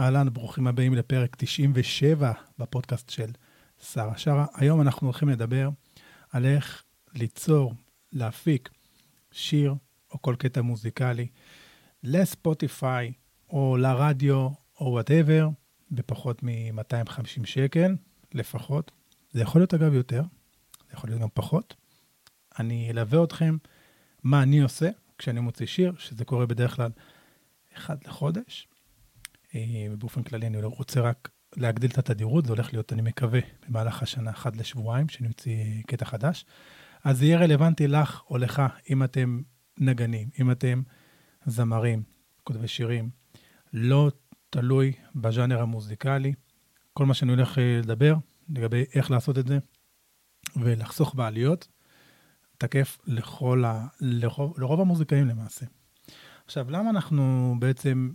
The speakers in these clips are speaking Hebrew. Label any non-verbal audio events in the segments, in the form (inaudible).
אהלן, ברוכים הבאים לפרק 97 בפודקאסט של שרה שרה. היום אנחנו הולכים לדבר על איך ליצור, להפיק שיר או כל קטע מוזיקלי לספוטיפיי או לרדיו או whatever בפחות מ-250 שקל לפחות. זה יכול להיות אגב יותר, זה יכול להיות גם פחות. אני אלווה אתכם מה אני עושה כשאני מוציא שיר, שזה קורה בדרך כלל אחד לחודש. אה, באופן כללי אני רוצה רק להגדיל את התדירות, זה הולך להיות, אני מקווה, במהלך השנה, אחת לשבועיים, שאני אוציא קטע חדש. אז זה יהיה רלוונטי לך או לך, אם אתם נגנים, אם אתם זמרים, כותבי שירים, לא תלוי בז'אנר המוזיקלי. כל מה שאני הולך אה, לדבר לגבי איך לעשות את זה ולחסוך בעלויות, תקף לכל ה... לרוב, לרוב המוזיקאים למעשה. עכשיו, למה אנחנו בעצם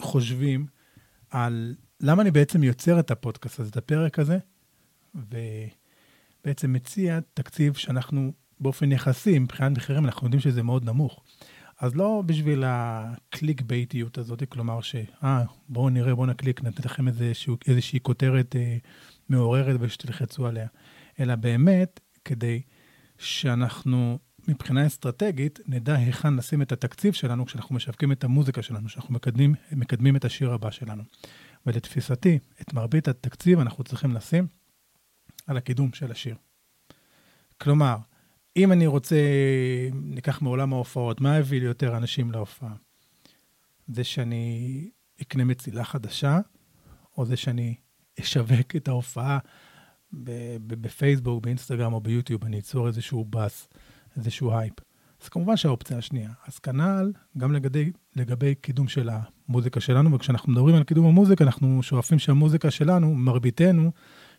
חושבים על למה אני בעצם יוצר את הפודקאסט הזה, את הפרק הזה, ובעצם מציע תקציב שאנחנו באופן יחסי, מבחינת מחירים, אנחנו יודעים שזה מאוד נמוך. אז לא בשביל הקליק בייטיות הזאת, כלומר ש... אה, בואו נראה, בואו נקליק, נתן לכם איזשהו, איזושהי כותרת אה, מעוררת ושתלחצו עליה, אלא באמת כדי שאנחנו מבחינה אסטרטגית, נדע היכן לשים את התקציב שלנו כשאנחנו משווקים את המוזיקה שלנו, כשאנחנו מקדמים, מקדמים את השיר הבא שלנו. ולתפיסתי, את מרבית התקציב אנחנו צריכים לשים על הקידום של השיר. כלומר, אם אני רוצה, ניקח מעולם ההופעות, מה הביא לי יותר אנשים להופעה? זה שאני אקנה מצילה חדשה, או זה שאני אשווק את ההופעה בפייסבוק, באינסטגרם או ביוטיוב, אני אצור איזשהו באז. איזשהו הייפ. אז כמובן שהאופציה השנייה. אז כנ"ל גם לגבי, לגבי קידום של המוזיקה שלנו, וכשאנחנו מדברים על קידום המוזיקה, אנחנו שואפים שהמוזיקה שלנו, מרביתנו,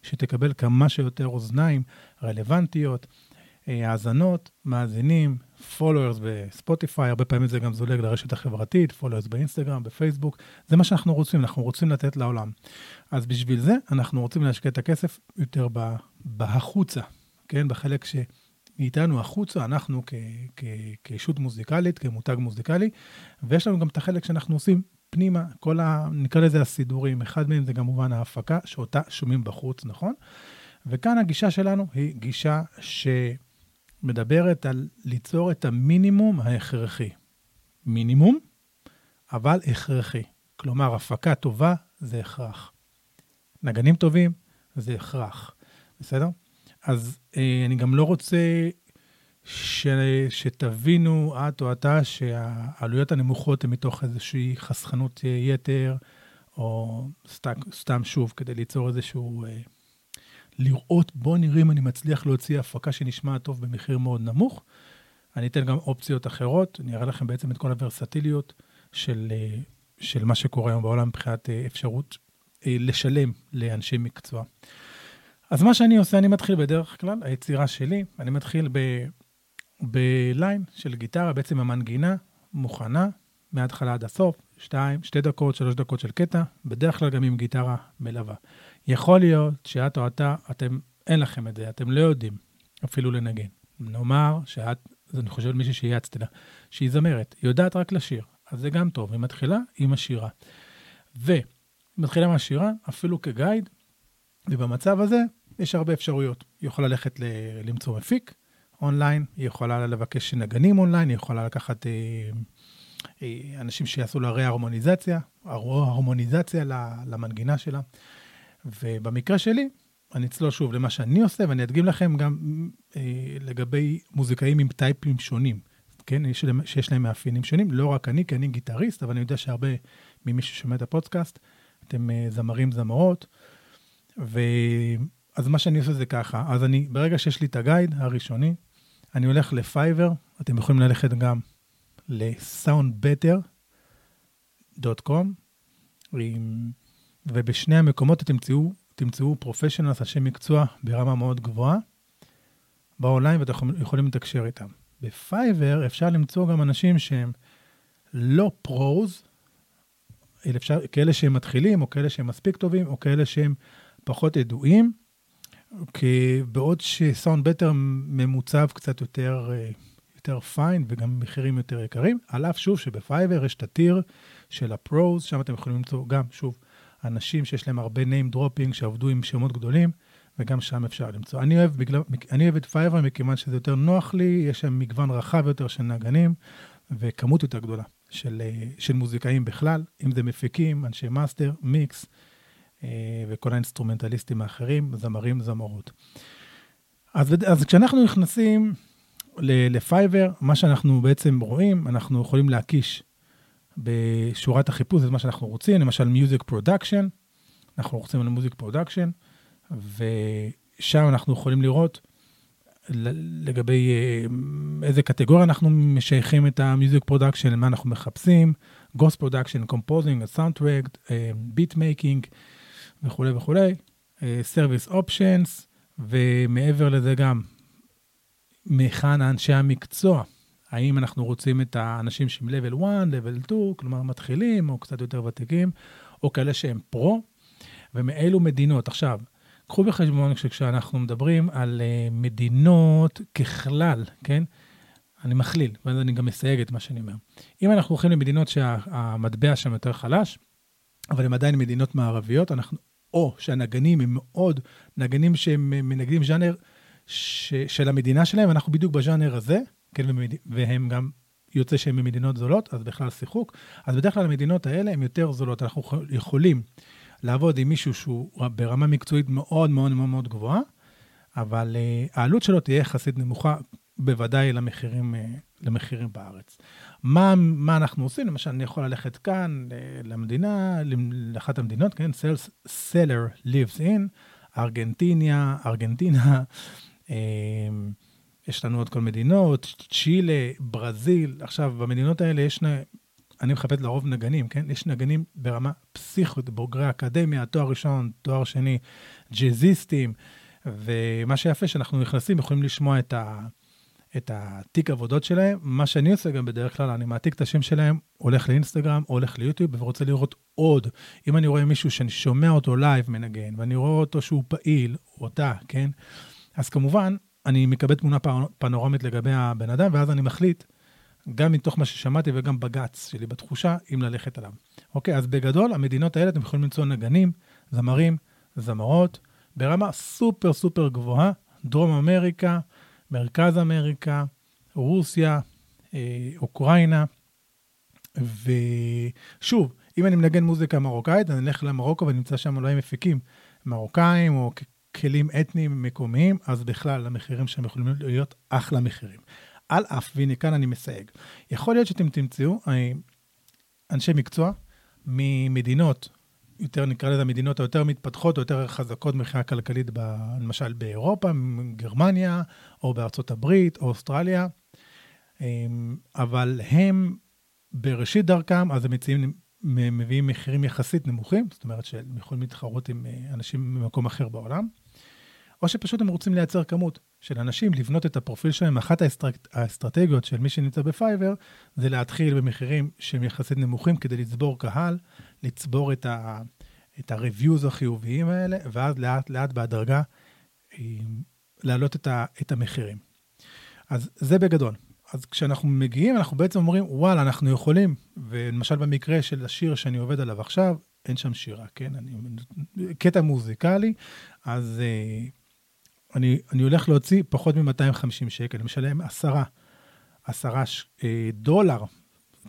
שתקבל כמה שיותר אוזניים רלוונטיות, אה, האזנות, מאזינים, followers בספוטיפיי, הרבה פעמים זה גם זולג לרשת החברתית, followers באינסטגרם, בפייסבוק, זה מה שאנחנו רוצים, אנחנו רוצים לתת לעולם. אז בשביל זה אנחנו רוצים להשקיע את הכסף יותר בהחוצה, כן? בחלק ש... מאיתנו החוצה, אנחנו כישות מוזיקלית, כמותג מוזיקלי, ויש לנו גם את החלק שאנחנו עושים פנימה, כל ה... נקרא לזה הסידורים, אחד מהם זה כמובן ההפקה, שאותה שומעים בחוץ, נכון? וכאן הגישה שלנו היא גישה שמדברת על ליצור את המינימום ההכרחי. מינימום, אבל הכרחי. כלומר, הפקה טובה זה הכרח. נגנים טובים זה הכרח, בסדר? אז אה, אני גם לא רוצה ש, שתבינו, את או אתה, שהעלויות הנמוכות הן מתוך איזושהי חסכנות יתר, או סתם, סתם שוב, כדי ליצור איזשהו... אה, לראות, בואו נראה אם אני מצליח להוציא הפקה שנשמעת טוב במחיר מאוד נמוך. אני אתן גם אופציות אחרות, אני אראה לכם בעצם את כל הוורסטיליות של, אה, של מה שקורה היום בעולם מבחינת אה, אפשרות אה, לשלם לאנשי מקצוע. אז מה שאני עושה, אני מתחיל בדרך כלל, היצירה שלי, אני מתחיל בליין של גיטרה, בעצם המנגינה מוכנה מההתחלה עד הסוף, שתיים, שתי דקות, שלוש דקות של קטע, בדרך כלל גם עם גיטרה מלווה. יכול להיות שאת או אתה, אתם, אין לכם את זה, אתם לא יודעים אפילו לנגן. נאמר שאת, אני חושב על מישהי שייעצתי לה, שהיא זמרת, היא יודעת רק לשיר, אז זה גם טוב, היא מתחילה עם השירה. והיא מתחילה מהשירה, אפילו כגייד, ובמצב הזה יש הרבה אפשרויות. היא יכולה ללכת ל- למצוא מפיק אונליין, היא יכולה לבקש נגנים אונליין, היא יכולה לקחת אה, אה, אנשים שיעשו לה רה-הרמוניזציה, הרמוניזציה למנגינה שלה. ובמקרה שלי, אני אצלול שוב למה שאני עושה, ואני אדגים לכם גם אה, לגבי מוזיקאים עם טייפים שונים, כן? יש, שיש להם מאפיינים שונים, לא רק אני, כי אני גיטריסט, אבל אני יודע שהרבה ממי ששומע את הפודקאסט, אתם אה, זמרים, זמרות, ו... אז מה שאני עושה זה ככה, אז אני, ברגע שיש לי את הגייד הראשוני, אני הולך לפייבר, אתם יכולים ללכת גם ל-soundbetter.com, ובשני המקומות אתם תמצאו, תמצאו professionals, אנשי מקצוע ברמה מאוד גבוהה, באונליין ואתם יכולים לתקשר איתם. בפייבר אפשר למצוא גם אנשים שהם לא pros, אפשר, כאלה שהם מתחילים, או כאלה שהם מספיק טובים, או כאלה שהם פחות ידועים, כי בעוד שסאונד בטר ממוצב קצת יותר, אה, יותר fine וגם מחירים יותר יקרים, על אף שוב שבפייבר יש את ה tier של ה pros, שם אתם יכולים למצוא גם, שוב, אנשים שיש להם הרבה name dropping, שעבדו עם שמות גדולים, וגם שם אפשר למצוא. אני אוהב, בגלל, אני אוהב את פייבר מכיוון שזה יותר נוח לי, יש שם מגוון רחב יותר של נגנים, וכמות יותר גדולה של, אה, של מוזיקאים בכלל, אם זה מפיקים, אנשי מאסטר, מיקס, וכל האינסטרומנטליסטים האחרים, זמרים, זמרות. אז, אז כשאנחנו נכנסים לפייבר, מה שאנחנו בעצם רואים, אנחנו יכולים להקיש בשורת החיפוש את מה שאנחנו רוצים, למשל music production, אנחנו רוצים על music production, ושם אנחנו יכולים לראות לגבי אה, איזה קטגוריה אנחנו משייכים את ה music production, מה אנחנו מחפשים, ghost production, composing, soundtrack, beat making וכולי וכולי, service options, ומעבר לזה גם מהיכן אנשי המקצוע. האם אנחנו רוצים את האנשים שהם level 1, level 2, כלומר מתחילים, או קצת יותר ותיקים, או כאלה שהם pro, ומאילו מדינות. עכשיו, קחו בחשבון שכשאנחנו מדברים על uh, מדינות ככלל, כן? אני מכליל, ואז אני גם מסייג את מה שאני אומר. אם אנחנו הולכים למדינות שהמטבע שם יותר חלש, אבל הן עדיין מדינות מערביות, אנחנו, או שהנגנים הם מאוד נגנים שהם מנגנים ז'אנר ש, של המדינה שלהם, אנחנו בדיוק בז'אנר הזה, כן, והם גם יוצא שהם ממדינות זולות, אז בכלל שיחוק. אז בדרך כלל המדינות האלה הן יותר זולות. אנחנו יכולים לעבוד עם מישהו שהוא ברמה מקצועית מאוד מאוד מאוד מאוד גבוהה, אבל uh, העלות שלו תהיה יחסית נמוכה, בוודאי למחירים, uh, למחירים בארץ. מה, מה אנחנו עושים? למשל, אני יכול ללכת כאן למדינה, לאחת המדינות, כן? Sales, seller lives in, ארגנטיניה, ארגנטינה, uh, יש לנו עוד כל מדינות, צ'ילה, ברזיל. עכשיו, במדינות האלה יש אני מחפש לרוב נגנים, כן? יש נגנים ברמה פסיכית, בוגרי אקדמיה, תואר ראשון, תואר שני, ג'אזיסטים, ומה שיפה שאנחנו נכנסים, יכולים לשמוע את, ה, את התיק עבודות שלהם. מה שאני עושה גם בדרך כלל, אני מעתיק את השם שלהם, הולך לאינסטגרם, הולך ליוטיוב, ורוצה לראות עוד. אם אני רואה מישהו שאני שומע אותו לייב מנגן, ואני רואה אותו שהוא פעיל, אותה, כן? אז כמובן, אני מקבל תמונה פנורמית לגבי הבן אדם, ואז אני מחליט גם מתוך מה ששמעתי וגם ב gut שלי בתחושה, אם ללכת עליו. אוקיי, אז בגדול, המדינות האלה אתם יכולים למצוא נגנים, זמרים, זמרות, ברמה סופר סופר גבוהה, דרום אמריקה, מרכז אמריקה, רוסיה, אה, אוקראינה, ושוב, אם אני מנגן מוזיקה מרוקאית, אני אלך למרוקו ונמצא שם אולי מפיקים מרוקאים או כלים אתניים מקומיים, אז בכלל המחירים שם יכולים להיות אחלה מחירים. על אף, והנה כאן אני מסייג, יכול להיות שאתם תמצאו אה, אנשי מקצוע ממדינות, יותר נקרא לזה המדינות היותר מתפתחות או יותר חזקות מבחינה כלכלית, ב, למשל באירופה, גרמניה, או בארצות הברית, או אוסטרליה, אה, אבל הם בראשית דרכם, אז הם מציעים, מביאים מחירים יחסית נמוכים, זאת אומרת שהם יכולים להתחרות עם אה, אנשים ממקום אחר בעולם. או שפשוט הם רוצים לייצר כמות של אנשים, לבנות את הפרופיל שלהם. אחת האסטרט... האסטרטגיות של מי שנמצא בפייבר, זה להתחיל במחירים שהם יחסית נמוכים כדי לצבור קהל, לצבור את, ה... את ה-reviews החיוביים האלה, ואז לאט לאט בהדרגה אה, להעלות את. את המחירים. אז זה בגדול. אז כשאנחנו מגיעים, אנחנו בעצם אומרים, וואלה, אנחנו יכולים, ולמשל במקרה של השיר שאני עובד עליו עכשיו, אין שם שירה, כן? אני, קטע מוזיקלי, אז uh, אני, אני הולך להוציא פחות מ-250 שקל, משלם עשרה, עשרה ש, אה, דולר,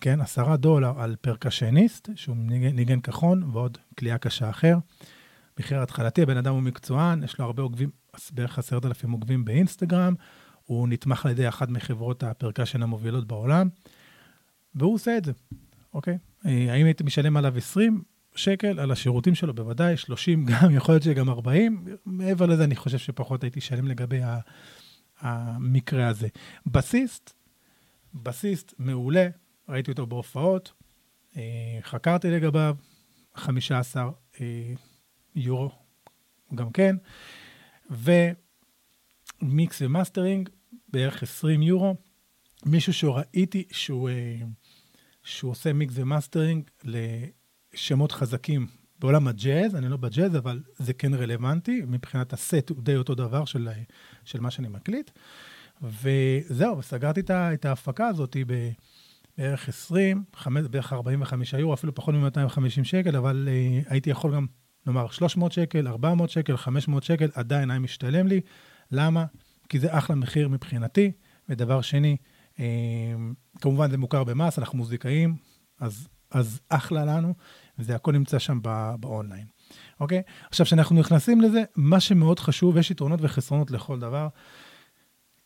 כן, עשרה דולר על פרקשניסט, שהוא ניגן, כחון, ועוד כליאה קשה אחר. מחיר התחלתי, הבן אדם הוא מקצוען, יש לו הרבה עוקבים, בערך עשרת אלפים עוקבים באינסטגרם, הוא נתמך על ידי אחת מחברות הפרקשן המובילות בעולם, והוא עושה את זה, אוקיי? האם הייתי משלם עליו 20? שקל על השירותים שלו, בוודאי, 30 (laughs) גם, יכול להיות שגם 40. מעבר לזה, אני חושב שפחות הייתי שלם לגבי המקרה הזה. בסיסט, בסיסט מעולה, ראיתי אותו בהופעות, אה, חקרתי לגביו, 15 אה, יורו גם כן, ו mix ו mastering, בערך 20 יורו. מישהו שראיתי שהוא, אה, שהוא עושה mix ו mastering שמות חזקים בעולם הג'אז, אני לא בג'אז, אבל זה כן רלוונטי, מבחינת הסט הוא די אותו דבר של, של מה שאני מקליט. וזהו, סגרתי את ההפקה הזאת בערך 20, בערך 45 יורו, אפילו פחות מ-250 שקל, אבל uh, הייתי יכול גם, נאמר, 300 שקל, 400 שקל, 500 שקל, עדיין היה משתלם לי. למה? כי זה אחלה מחיר מבחינתי. ודבר שני, uh, כמובן זה מוכר במס, אנחנו מוזיקאים, אז, אז אחלה לנו, וזה הכל נמצא שם באונליין. אוקיי? עכשיו, כשאנחנו נכנסים לזה, מה שמאוד חשוב, יש יתרונות וחסרונות לכל דבר.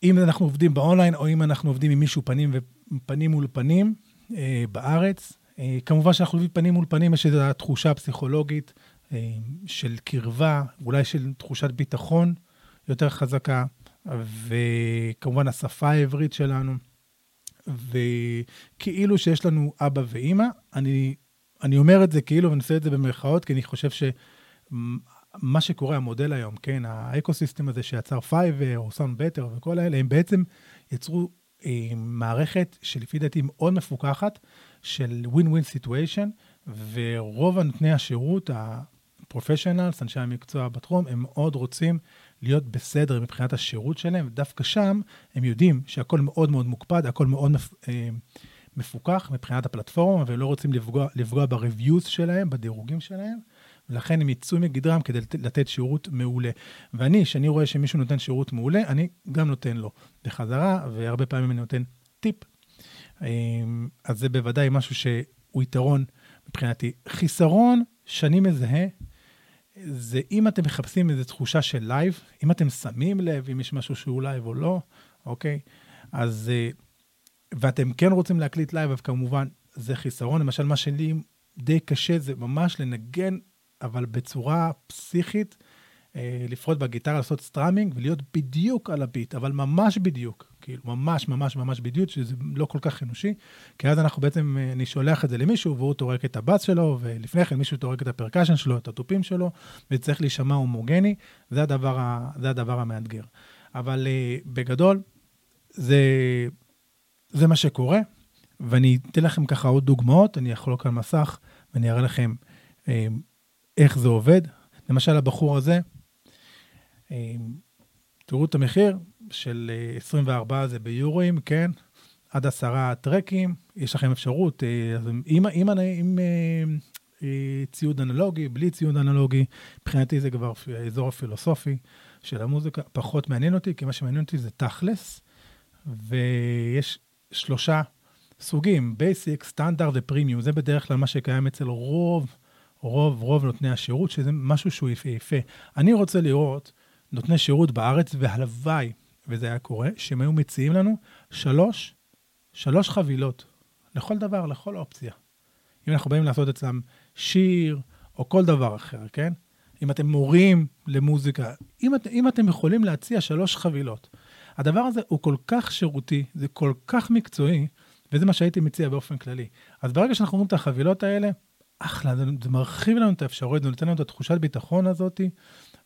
אם אנחנו עובדים באונליין, או אם אנחנו עובדים עם מישהו פנים ופנים מול פנים אה, בארץ, אה, כמובן שאנחנו עובדים פנים מול פנים, יש איזו תחושה פסיכולוגית אה, של קרבה, אולי של תחושת ביטחון יותר חזקה, וכמובן השפה העברית שלנו, וכאילו שיש לנו אבא ואימא, אני, אני אומר את זה כאילו, ואני עושה את זה במרכאות, כי אני חושב ש... מה שקורה, המודל היום, כן, האקו-סיסטם הזה שיצר פייבר או סאונד בטר וכל האלה, הם בעצם יצרו אה, מערכת שלפי דעתי מאוד מפוקחת של win-win situation, ורוב נותני השירות, ה professionals, אנשי המקצוע בתחום, הם מאוד רוצים להיות בסדר מבחינת השירות שלהם, ודווקא שם הם יודעים שהכל מאוד מאוד מוקפד, הכל מאוד אה, מפוקח מבחינת הפלטפורמה, והם לא רוצים לפגוע, לפגוע ב-reviews שלהם, בדירוגים שלהם. ולכן הם יצאו מגדרם כדי לתת שירות מעולה. ואני, כשאני רואה שמישהו נותן שירות מעולה, אני גם נותן לו בחזרה, והרבה פעמים אני נותן טיפ. אמ, אז זה בוודאי משהו שהוא יתרון מבחינתי. חיסרון שאני מזהה, זה אם אתם מחפשים איזו תחושה של לייב, אם אתם שמים לב אם יש משהו שהוא לייב או לא, אוקיי? אז, אה, ואתם כן רוצים להקליט לייב, אז כמובן זה חיסרון. למשל, מה שלי די קשה זה ממש לנגן אבל בצורה פסיכית, אה, לפרוט בגיטרה, לעשות strumming ולהיות בדיוק על הביט, אבל ממש בדיוק, כאילו ממש ממש ממש בדיוק, שזה לא כל כך אנושי, כי אז אנחנו בעצם, אה, אני שולח את זה למישהו והוא טורח את הבס שלו, ולפני כן מישהו טורח את ה percussion שלו, את התופים שלו, וזה צריך להישמע הומוגני, זה הדבר, ה, זה הדבר המאתגר. אבל אה, בגדול, זה, זה מה שקורה, ואני אתן לכם ככה עוד דוגמאות, אני אחלוק על מסך ואני אראה לכם איך זה עובד. למשל, הבחור הזה, אה, תראו את המחיר של 24 אה, זה ביורואים, כן? עד עשרה טרקים, יש לכם אפשרות, אה, עם, עם, עם, עם ציוד אנלוגי, בלי ציוד אנלוגי, מבחינתי זה כבר האזור הפילוסופי של המוזיקה, פחות מעניין אותי, כי מה שמעניין אותי זה תכלס, ויש שלושה סוגים, basic, standard ו premium, זה בדרך כלל מה שקיים אצל רוב רוב, רוב נותני השירות, שזה משהו שהוא יפהפה. אני רוצה לראות נותני שירות בארץ, והלוואי, וזה היה קורה, שהם היו מציעים לנו שלוש, שלוש חבילות לכל דבר, לכל אופציה. אם אנחנו באים לעשות אצלם שיר, או כל דבר אחר, כן? אם אתם מורים למוזיקה, אם, את, אם אתם יכולים להציע שלוש חבילות. הדבר הזה הוא כל כך שירותי, זה כל כך מקצועי, וזה מה שהייתי מציע באופן כללי. אז ברגע שאנחנו רואים את החבילות האלה, אחלה, זה, זה מרחיב לנו את האפשרויות, זה נותן לנו את התחושת ביטחון הזאת,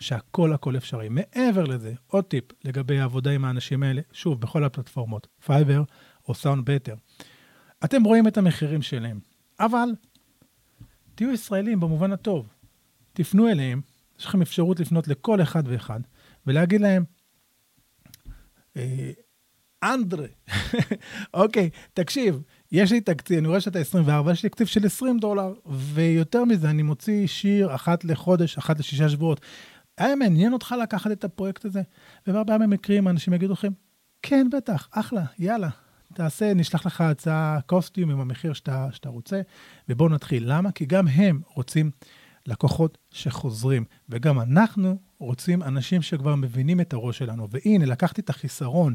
שהכל הכל אפשרי. מעבר לזה, עוד טיפ לגבי העבודה עם האנשים האלה, שוב, בכל הפלטפורמות, פייבר או סאונד בטר. אתם רואים את המחירים שלהם, אבל תהיו ישראלים במובן הטוב. תפנו אליהם, יש לכם אפשרות לפנות לכל אחד ואחד, ולהגיד להם, אה, אנדרה, (laughs) אוקיי, תקשיב, יש לי תקציב, אני רואה שאתה 24, יש לי תקציב של 20 דולר, ויותר מזה, אני מוציא שיר אחת לחודש, אחת לשישה שבועות. היה מעניין אותך לקחת את הפרויקט הזה? ובהרבה מהמקרים אנשים יגידו לכם, כן, בטח, אחלה, יאללה, תעשה, נשלח לך הצעה קוסטיום עם המחיר שאתה, שאתה רוצה, ובואו נתחיל. למה? כי גם הם רוצים לקוחות שחוזרים, וגם אנחנו רוצים אנשים שכבר מבינים את הראש שלנו. והנה, לקחתי את החיסרון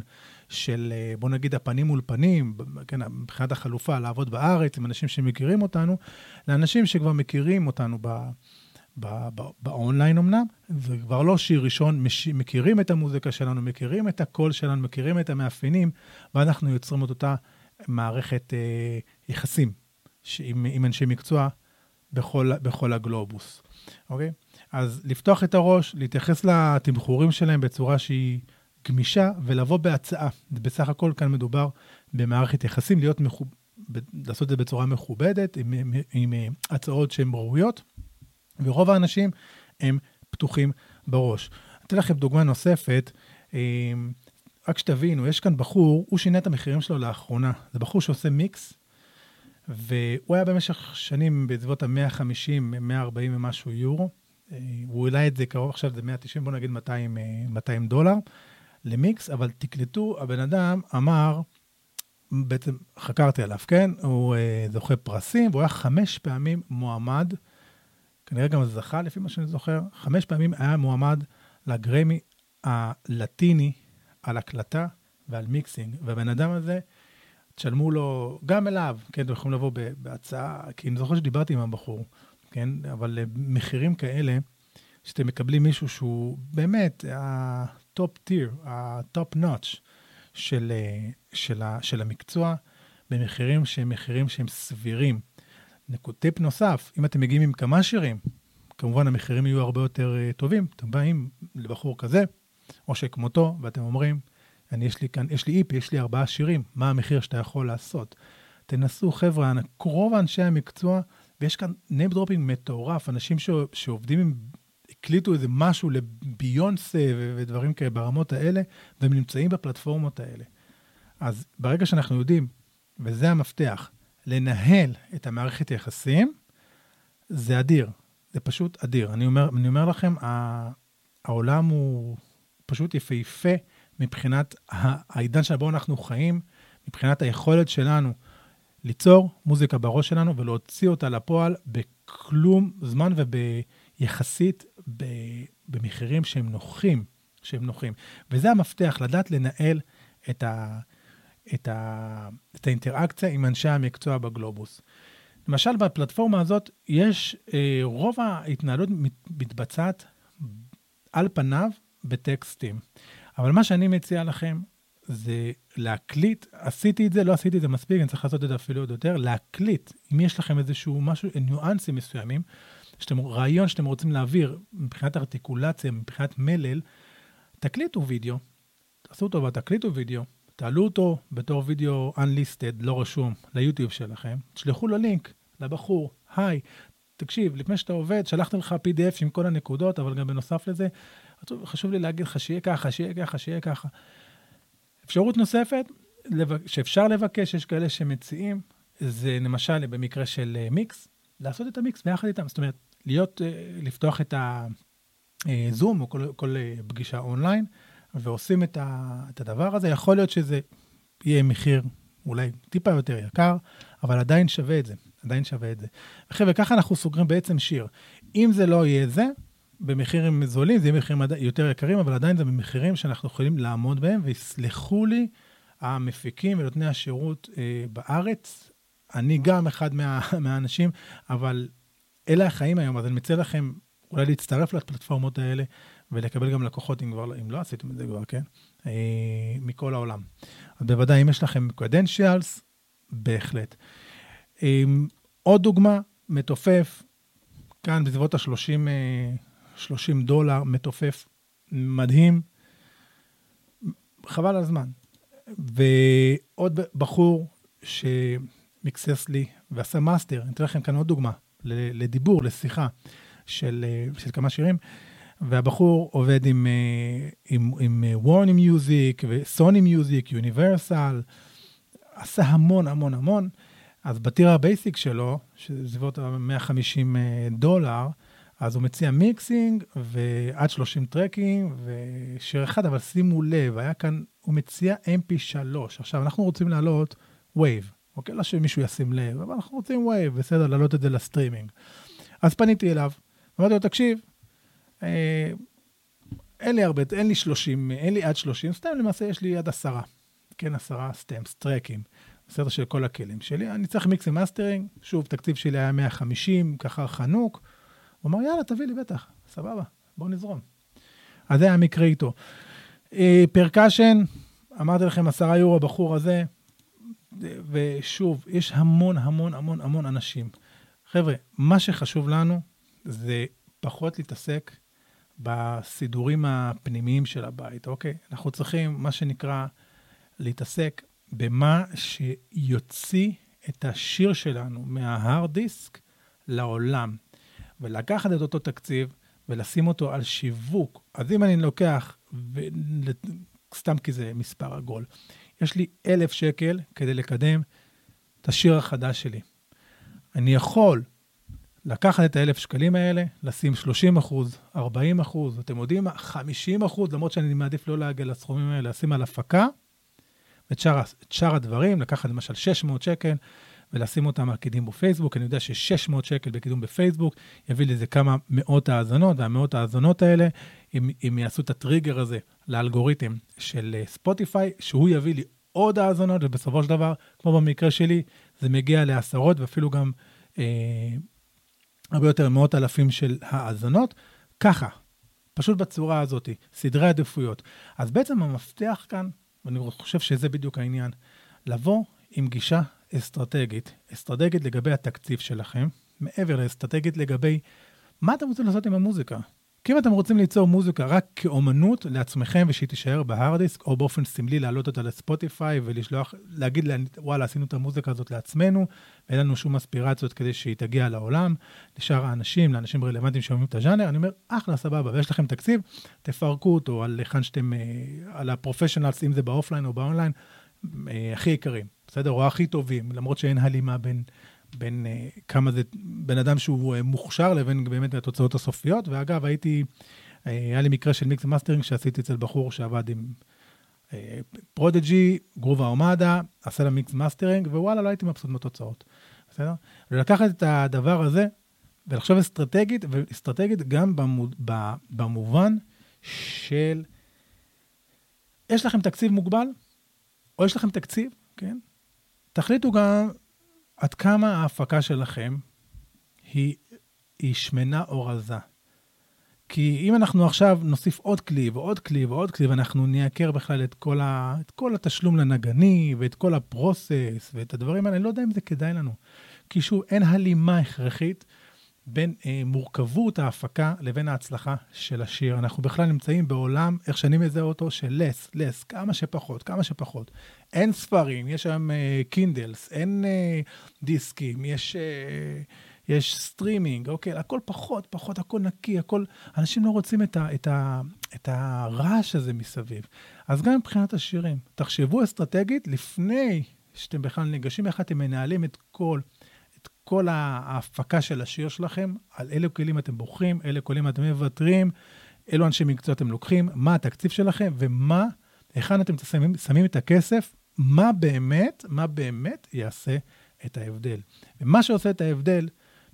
של, אה, בוא נגיד, הפנים מול פנים, כן, מבחינת החלופה, לעבוד בארץ עם אנשים שמכירים אותנו, לאנשים שכבר מכירים אותנו ב... באונליין אמנם, זה כבר לא שיר ראשון, מש, מכירים את המוזיקה שלנו, מכירים את הקול שלנו, מכירים את המאפיינים, ואנחנו יוצרים את אותה מערכת אה, יחסים עם, עם אנשי מקצוע בכל, בכל הגלובוס, אוקיי? אז לפתוח את הראש, להתייחס לתמחורים שלהם בצורה שהיא גמישה ולבוא בהצעה. בסך הכל כאן מדובר במערכת יחסים, להיות מחוב... לעשות את זה בצורה מכובדת, עם, עם, עם הצעות שהן ראויות, ורוב האנשים הם פתוחים בראש. אתן לכם דוגמה נוספת. רק שתבינו, יש כאן בחור, הוא שינה את המחירים שלו לאחרונה. זה בחור שעושה מיקס והוא היה במשך שנים בסביבות ה-150, 140 ומשהו יורו. אה, הוא העלה את זה קרוב, עכשיו זה 190, בוא נגיד 200, 200 דולר למיקס, אבל תקלטו, הבן אדם אמר, בעצם חקרתי עליו, כן? הוא uh, זוכה פרסים, והוא היה חמש פעמים מועמד, כנראה גם זכה, לפי מה שאני זוכר, חמש פעמים היה מועמד לגרמי הלטיני על הקלטה ועל mixing. והבן אדם הזה, תשלמו לו, גם אליו, כן, אתם יכולים לבוא בהצעה, כי אני זוכר שדיברתי עם הבחור, כן, אבל מחירים כאלה, שאתם מקבלים מישהו שהוא באמת ה top tier, ה top notch של, של, של המקצוע, במחירים שהם מחירים שהם סבירים. טיפ נוסף, אם אתם מגיעים עם כמה שירים, כמובן המחירים יהיו הרבה יותר uh, טובים. אתם באים לבחור כזה, או שכמותו, ואתם אומרים, אני, יש לי כאן, יש לי איפ, יש לי ארבעה שירים, מה המחיר שאתה יכול לעשות? תנסו, חבר'ה, רוב אנשי המקצוע, ויש כאן name dropping מטורף, אנשים ש, שעובדים עם, הקליטו איזה משהו לביונסה ודברים כאלה ברמות האלה, והם נמצאים בפלטפורמות האלה. אז ברגע שאנחנו יודעים, וזה המפתח, לנהל את המערכת יחסים, זה אדיר. זה פשוט אדיר. אני אומר, אני אומר לכם, העולם הוא פשוט יפהפה מבחינת העידן שבו אנחנו חיים, מבחינת היכולת שלנו ליצור מוזיקה בראש שלנו ולהוציא אותה לפועל בכלום זמן וביחסית במחירים שהם נוחים, שהם נוחים. וזה המפתח, לדעת לנהל את, ה, את, ה, את האינטראקציה עם אנשי המקצוע בגלובוס. למשל, בפלטפורמה הזאת יש, אה, רוב ההתנהלות מתבצעת על פניו בטקסטים. אבל מה שאני מציע לכם זה להקליט, עשיתי את זה, לא עשיתי את זה מספיק, אני צריך לעשות את זה אפילו עוד יותר, להקליט, אם יש לכם איזשהו משהו, ניואנסים מסוימים, שאתם, רעיון שאתם רוצים להעביר מבחינת ארטיקולציה, מבחינת מלל, תקליטו וידאו, תעשו טובה, תקליטו וידאו, תעלו אותו בתור וידאו unlisted, לא רשום, ליוטיוב שלכם, תשלחו לו לינק לבחור, היי, תקשיב, לפני שאתה עובד, שלחתי לך PDF עם כל הנקודות, אבל גם בנוסף לזה, חשוב לי להגיד לך שיהיה ככה, שיהיה ככה, שיהיה ככה. אפשרות נוספת, שאפשר לבקש, יש כאלה שמציעים, זה למשל במקרה של אה, מיקס, לעשות את המיקס ביחד איתם. זאת אומרת, להיות, אה, לפתוח את הזום אה, או כל, כל פגישה אונליין, ועושים את, ה, את הדבר הזה. יכול להיות שזה יהיה מחיר אולי טיפה יותר יקר, אבל עדיין שווה את זה. עדיין שווה את זה. חבר'ה, ככה אנחנו סוגרים בעצם שיר. אם זה לא יהיה זה, במחירים זולים, זה יהיה מחירים יותר יקרים, אבל עדיין זה במחירים שאנחנו יכולים לעמוד בהם, ויסלחו לי המפיקים ונותני השירות אה, בארץ. אני גם אחד מה, (laughs) מהאנשים, אבל אלה החיים היום, אז אני מציע לכם אולי להצטרף לפלטפורמות האלה ולקבל גם לקוחות, אם, כבר, אם לא עשיתם את זה כבר, כן? אה, מכל העולם. אז בוודאי, אם יש לכם credentials, בהחלט. אה, עוד דוגמה, מתופף, כאן בסביבות ה-30 30 דולר, מתופף מדהים, חבל על הזמן. ועוד בחור שמיקסס לי ועשה מאסטר, אני אתן לכם כאן עוד דוגמה, לדיבור, לשיחה של, של כמה שירים, והבחור עובד עם, עם, עם Warner Music ו Sony Music, Universal, עשה המון המון המון. אז ב tier ה basic שלו, שזה סביבות 150 דולר, אז הוא מציע mixing ועד 30 טרקים ושיר אחד, אבל שימו לב, היה כאן, הוא מציע mp3. עכשיו, אנחנו רוצים להעלות wave, אוקיי? לא שמישהו ישים לב, אבל אנחנו רוצים wave, בסדר, להעלות את זה לסטרימינג. אז פניתי אליו, אמרתי לו, תקשיב, אה, אין לי הרבה, אין לי 30, אין לי עד 30, סתם למעשה יש לי עד עשרה. כן, עשרה stems, טרקים, בסדר של כל הכלים שלי. אני צריך מיקס ומאסטרינג, שוב, תקציב שלי היה 150, ככה חנוק. הוא אמר, יאללה, תביא לי, בטח, סבבה, בוא נזרום. אז זה היה המקרה איתו. אה, פרקשן, אמרתי לכם, עשרה יורו הבחור הזה, ושוב, יש המון המון המון המון אנשים. חבר'ה, מה שחשוב לנו זה פחות להתעסק בסידורים הפנימיים של הבית, אוקיי? אנחנו צריכים, מה שנקרא, להתעסק במה שיוציא את השיר שלנו מההארד דיסק לעולם. ולקחת את אותו תקציב ולשים אותו על שיווק. אז אם אני לוקח, ו... סתם כי זה מספר עגול, יש לי אלף שקל כדי לקדם את השיר החדש שלי. אני יכול לקחת את האלף שקלים האלה, לשים 30 אחוז, 40 אחוז, אתם יודעים מה? 50 אחוז, למרות שאני מעדיף לא להגיע לסכומים האלה, לשים על הפקה, שאר, שאר הדברים, לקחת למשל 600 שקל, ולשים אותם על קידום בפייסבוק. אני יודע ש-600 שקל בקידום בפייסבוק יביא לזה כמה מאות האזנות, והמאות האזנות האלה, אם, אם יעשו את הטריגר הזה לאלגוריתם של אה, ספוטיפיי, שהוא יביא לי עוד האזנות, ובסופו של דבר, כמו במקרה שלי, זה מגיע לעשרות ואפילו גם אה, הרבה יותר מאות אלפים של האזנות. ככה, פשוט בצורה הזאת, סדרי עדיפויות. אז בעצם המפתח כאן, ואני חושב שזה בדיוק העניין, לבוא עם גישה אסטרטגית, אסטרטגית לגבי התקציב שלכם, מעבר לאסטרטגית לגבי מה אתם רוצים לעשות עם המוזיקה. כי אם אתם רוצים ליצור מוזיקה רק כאומנות לעצמכם ושהיא תישאר בהארדיסק, או באופן סמלי להעלות אותה לספוטיפיי ולשלוח, להגיד וואלה, עשינו את המוזיקה הזאת לעצמנו, ואין לנו שום אספירציות כדי שהיא תגיע לעולם, לשאר האנשים, לאנשים רלוונטיים שאומרים את הז'אנר, אני אומר, אחלה, סבבה, ויש לכם תקציב, תפרקו אותו על היכן שאתם, אה, על ה professionals, אם זה ב offline או באונליין, הכי יקרים, בסדר? או הכי טובים, למרות שאין הלימה בין... בין uh, כמה זה בן אדם שהוא uh, מוכשר לבין באמת התוצאות הסופיות. ואגב, הייתי, היה לי מקרה של מיקס מאסטרינג שעשיתי אצל בחור שעבד עם Prodigy, Groove Armada, עשה לה מיקס מאסטרינג, ווואלה, לא הייתי מבסוט מהתוצאות, בסדר? ולקחת את הדבר הזה ולחשוב אסטרטגית, ואסטרטגית גם במובן של, יש לכם תקציב מוגבל, או יש לכם תקציב, כן? תחליטו גם עד כמה ההפקה שלכם היא, היא שמנה או רזה. כי אם אנחנו עכשיו נוסיף עוד כלי ועוד כלי ועוד כלי, ואנחנו נייקר בכלל את כל, ה, את כל התשלום לנגני ואת כל הפרוסס ואת הדברים האלה, אני לא יודע אם זה כדאי לנו. כי שוב, אין הלימה הכרחית בין אה, מורכבות ההפקה לבין ההצלחה של השיר. אנחנו בכלל נמצאים בעולם, איך שאני מזהה אותו, של less, less, כמה שפחות, כמה שפחות. אין ספרים, יש שם אה, Kindles, אין אה, דיסקים, יש, אה, יש סטרימינג, אוקיי, הכל פחות, פחות, הכל נקי, הכל... אנשים לא רוצים את, ה, את, ה, את הרעש הזה מסביב. אז גם מבחינת השירים, תחשבו אסטרטגית לפני שאתם בכלל ניגשים, איך אתם מנהלים את כל... כל ההפקה של השיר שלכם, על אילו כלים אתם בוחרים, אילו כלים אתם מוותרים, אילו אנשי מקצוע אתם לוקחים, מה התקציב שלכם ומה, היכן אתם שמים, שמים את הכסף, מה באמת, מה באמת יעשה את ההבדל. ומה שעושה את ההבדל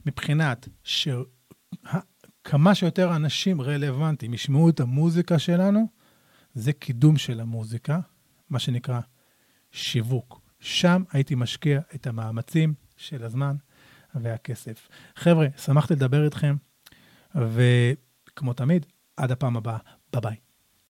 מבחינת שכמה שיותר אנשים רלוונטיים ישמעו את המוזיקה שלנו, זה קידום של המוזיקה, מה שנקרא שיווק. שם הייתי משקיע את המאמצים של הזמן, והכסף. חבר'ה, שמחתי לדבר איתכם, וכמו תמיד, עד הפעם הבאה, ביי ביי.